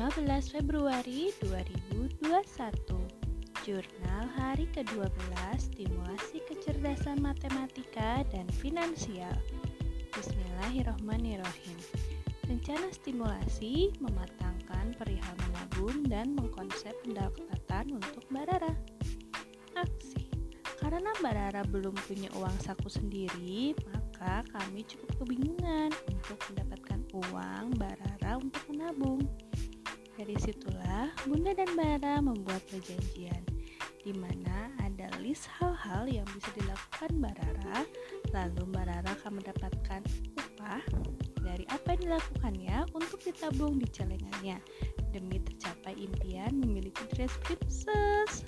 11 Februari 2021 Jurnal hari ke-12 Stimulasi Kecerdasan Matematika dan Finansial. Bismillahirrohmanirrohim. Rencana stimulasi mematangkan perihal menabung dan mengkonsep pendapatan untuk Barara Aksi. Karena Barara belum punya uang saku sendiri, maka kami cukup kebingungan untuk mendapatkan uang Barara untuk menabung. Dari situlah Bunda dan Bara membuat perjanjian di mana ada list hal-hal yang bisa dilakukan Barara, lalu Barara akan mendapatkan upah dari apa yang dilakukannya untuk ditabung di celengannya demi tercapai impian memiliki dress princess.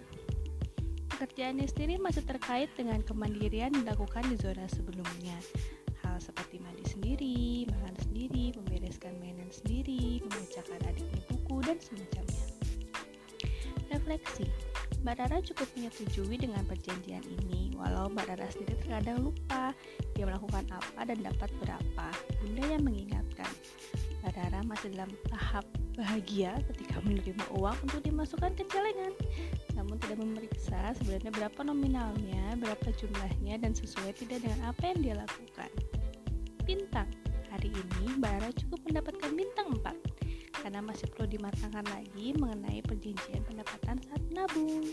Pekerjaannya sendiri masih terkait dengan kemandirian dilakukan di zona sebelumnya. Hal seperti mandi sendiri, makan sendiri, membereskan mainan sendiri, membacakan adiknya dan semacamnya. Refleksi Mbak Rara cukup menyetujui dengan perjanjian ini, walau Mbak Rara sendiri terkadang lupa dia melakukan apa dan dapat berapa. Bunda yang mengingatkan, Mbak Rara masih dalam tahap bahagia ketika menerima uang untuk dimasukkan ke celengan namun tidak memeriksa sebenarnya berapa nominalnya, berapa jumlahnya, dan sesuai tidak dengan apa yang dia lakukan. Bintang Hari ini Bara cukup mendapatkan bintang 4 karena masih perlu dimatangkan lagi mengenai perjanjian pendapatan saat menabung.